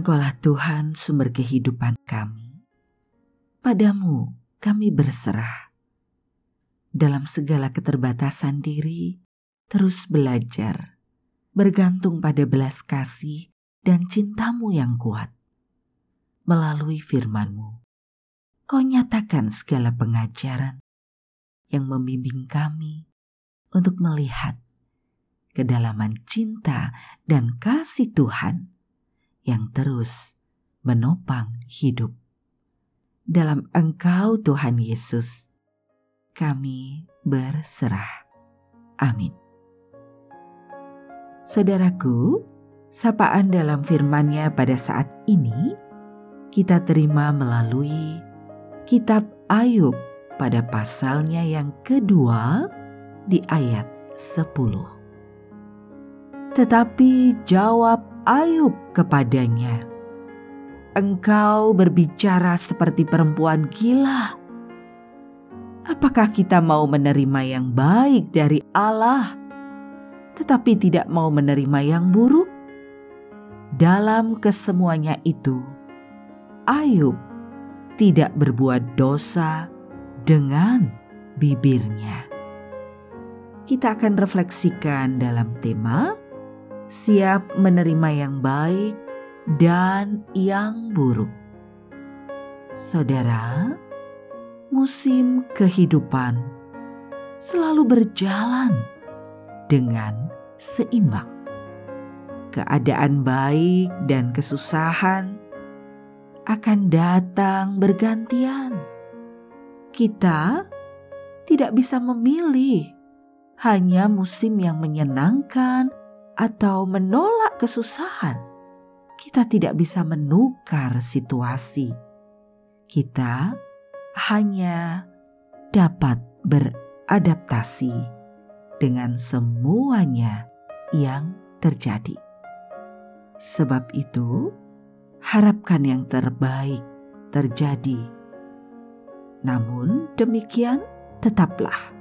Engkaulah Tuhan sumber kehidupan kami. Padamu kami berserah. Dalam segala keterbatasan diri, terus belajar, bergantung pada belas kasih dan cintamu yang kuat. Melalui firmanmu, kau nyatakan segala pengajaran yang membimbing kami untuk melihat kedalaman cinta dan kasih Tuhan yang terus menopang hidup. Dalam Engkau, Tuhan Yesus, kami berserah. Amin. Saudaraku, sapaan dalam firman-Nya pada saat ini kita terima melalui kitab Ayub pada pasalnya yang kedua di ayat 10. Tetapi jawab Ayub kepadanya, "Engkau berbicara seperti perempuan gila. Apakah kita mau menerima yang baik dari Allah, tetapi tidak mau menerima yang buruk?" Dalam kesemuanya itu, Ayub tidak berbuat dosa dengan bibirnya. Kita akan refleksikan dalam tema siap menerima yang baik dan yang buruk. Saudara, musim kehidupan selalu berjalan dengan seimbang. Keadaan baik dan kesusahan akan datang bergantian. Kita tidak bisa memilih hanya musim yang menyenangkan atau menolak kesusahan, kita tidak bisa menukar situasi. Kita hanya dapat beradaptasi dengan semuanya yang terjadi. Sebab itu, harapkan yang terbaik terjadi. Namun demikian, tetaplah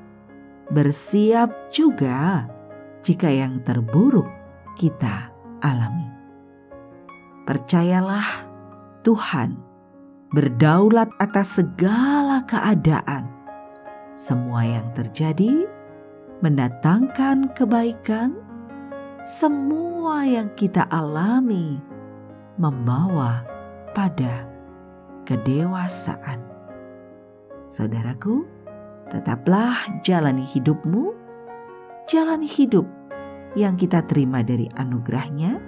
bersiap juga jika yang terburuk kita alami. Percayalah, Tuhan berdaulat atas segala keadaan. Semua yang terjadi mendatangkan kebaikan. Semua yang kita alami membawa pada kedewasaan. Saudaraku, tetaplah jalani hidupmu jalani hidup yang kita terima dari anugerahnya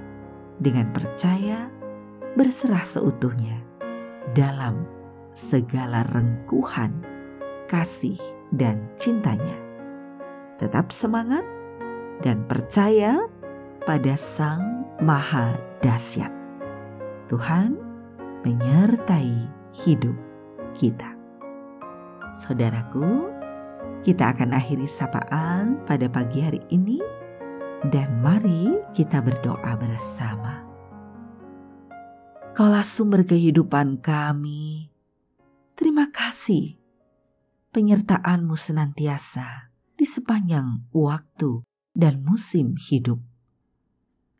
dengan percaya berserah seutuhnya dalam segala rengkuhan, kasih, dan cintanya. Tetap semangat dan percaya pada Sang Maha Dahsyat. Tuhan menyertai hidup kita. Saudaraku, kita akan akhiri sapaan pada pagi hari ini dan mari kita berdoa bersama. Kaulah sumber kehidupan kami. Terima kasih penyertaanmu senantiasa di sepanjang waktu dan musim hidup.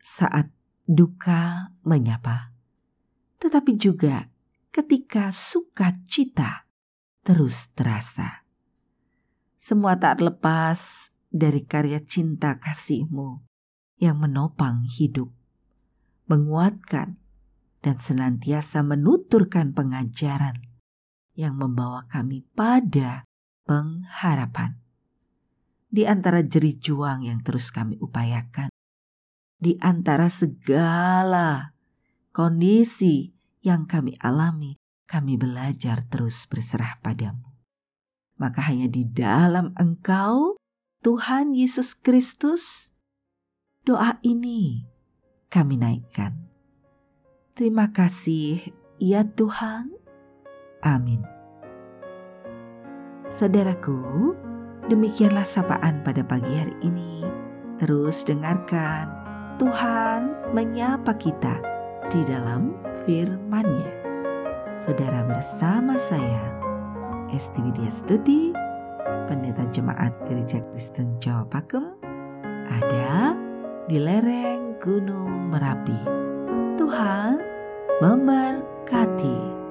Saat duka menyapa, tetapi juga ketika sukacita terus terasa semua tak lepas dari karya cinta kasihmu yang menopang hidup, menguatkan, dan senantiasa menuturkan pengajaran yang membawa kami pada pengharapan. Di antara jerih juang yang terus kami upayakan, di antara segala kondisi yang kami alami, kami belajar terus berserah padamu maka hanya di dalam Engkau, Tuhan Yesus Kristus, doa ini kami naikkan. Terima kasih, ya Tuhan. Amin. Saudaraku, demikianlah sapaan pada pagi hari ini. Terus dengarkan Tuhan menyapa kita di dalam firman-Nya. Saudara bersama saya, Esti Widya Stuti, Pendeta Jemaat Gereja Kristen Jawa Pakem, ada di lereng Gunung Merapi. Tuhan memberkati.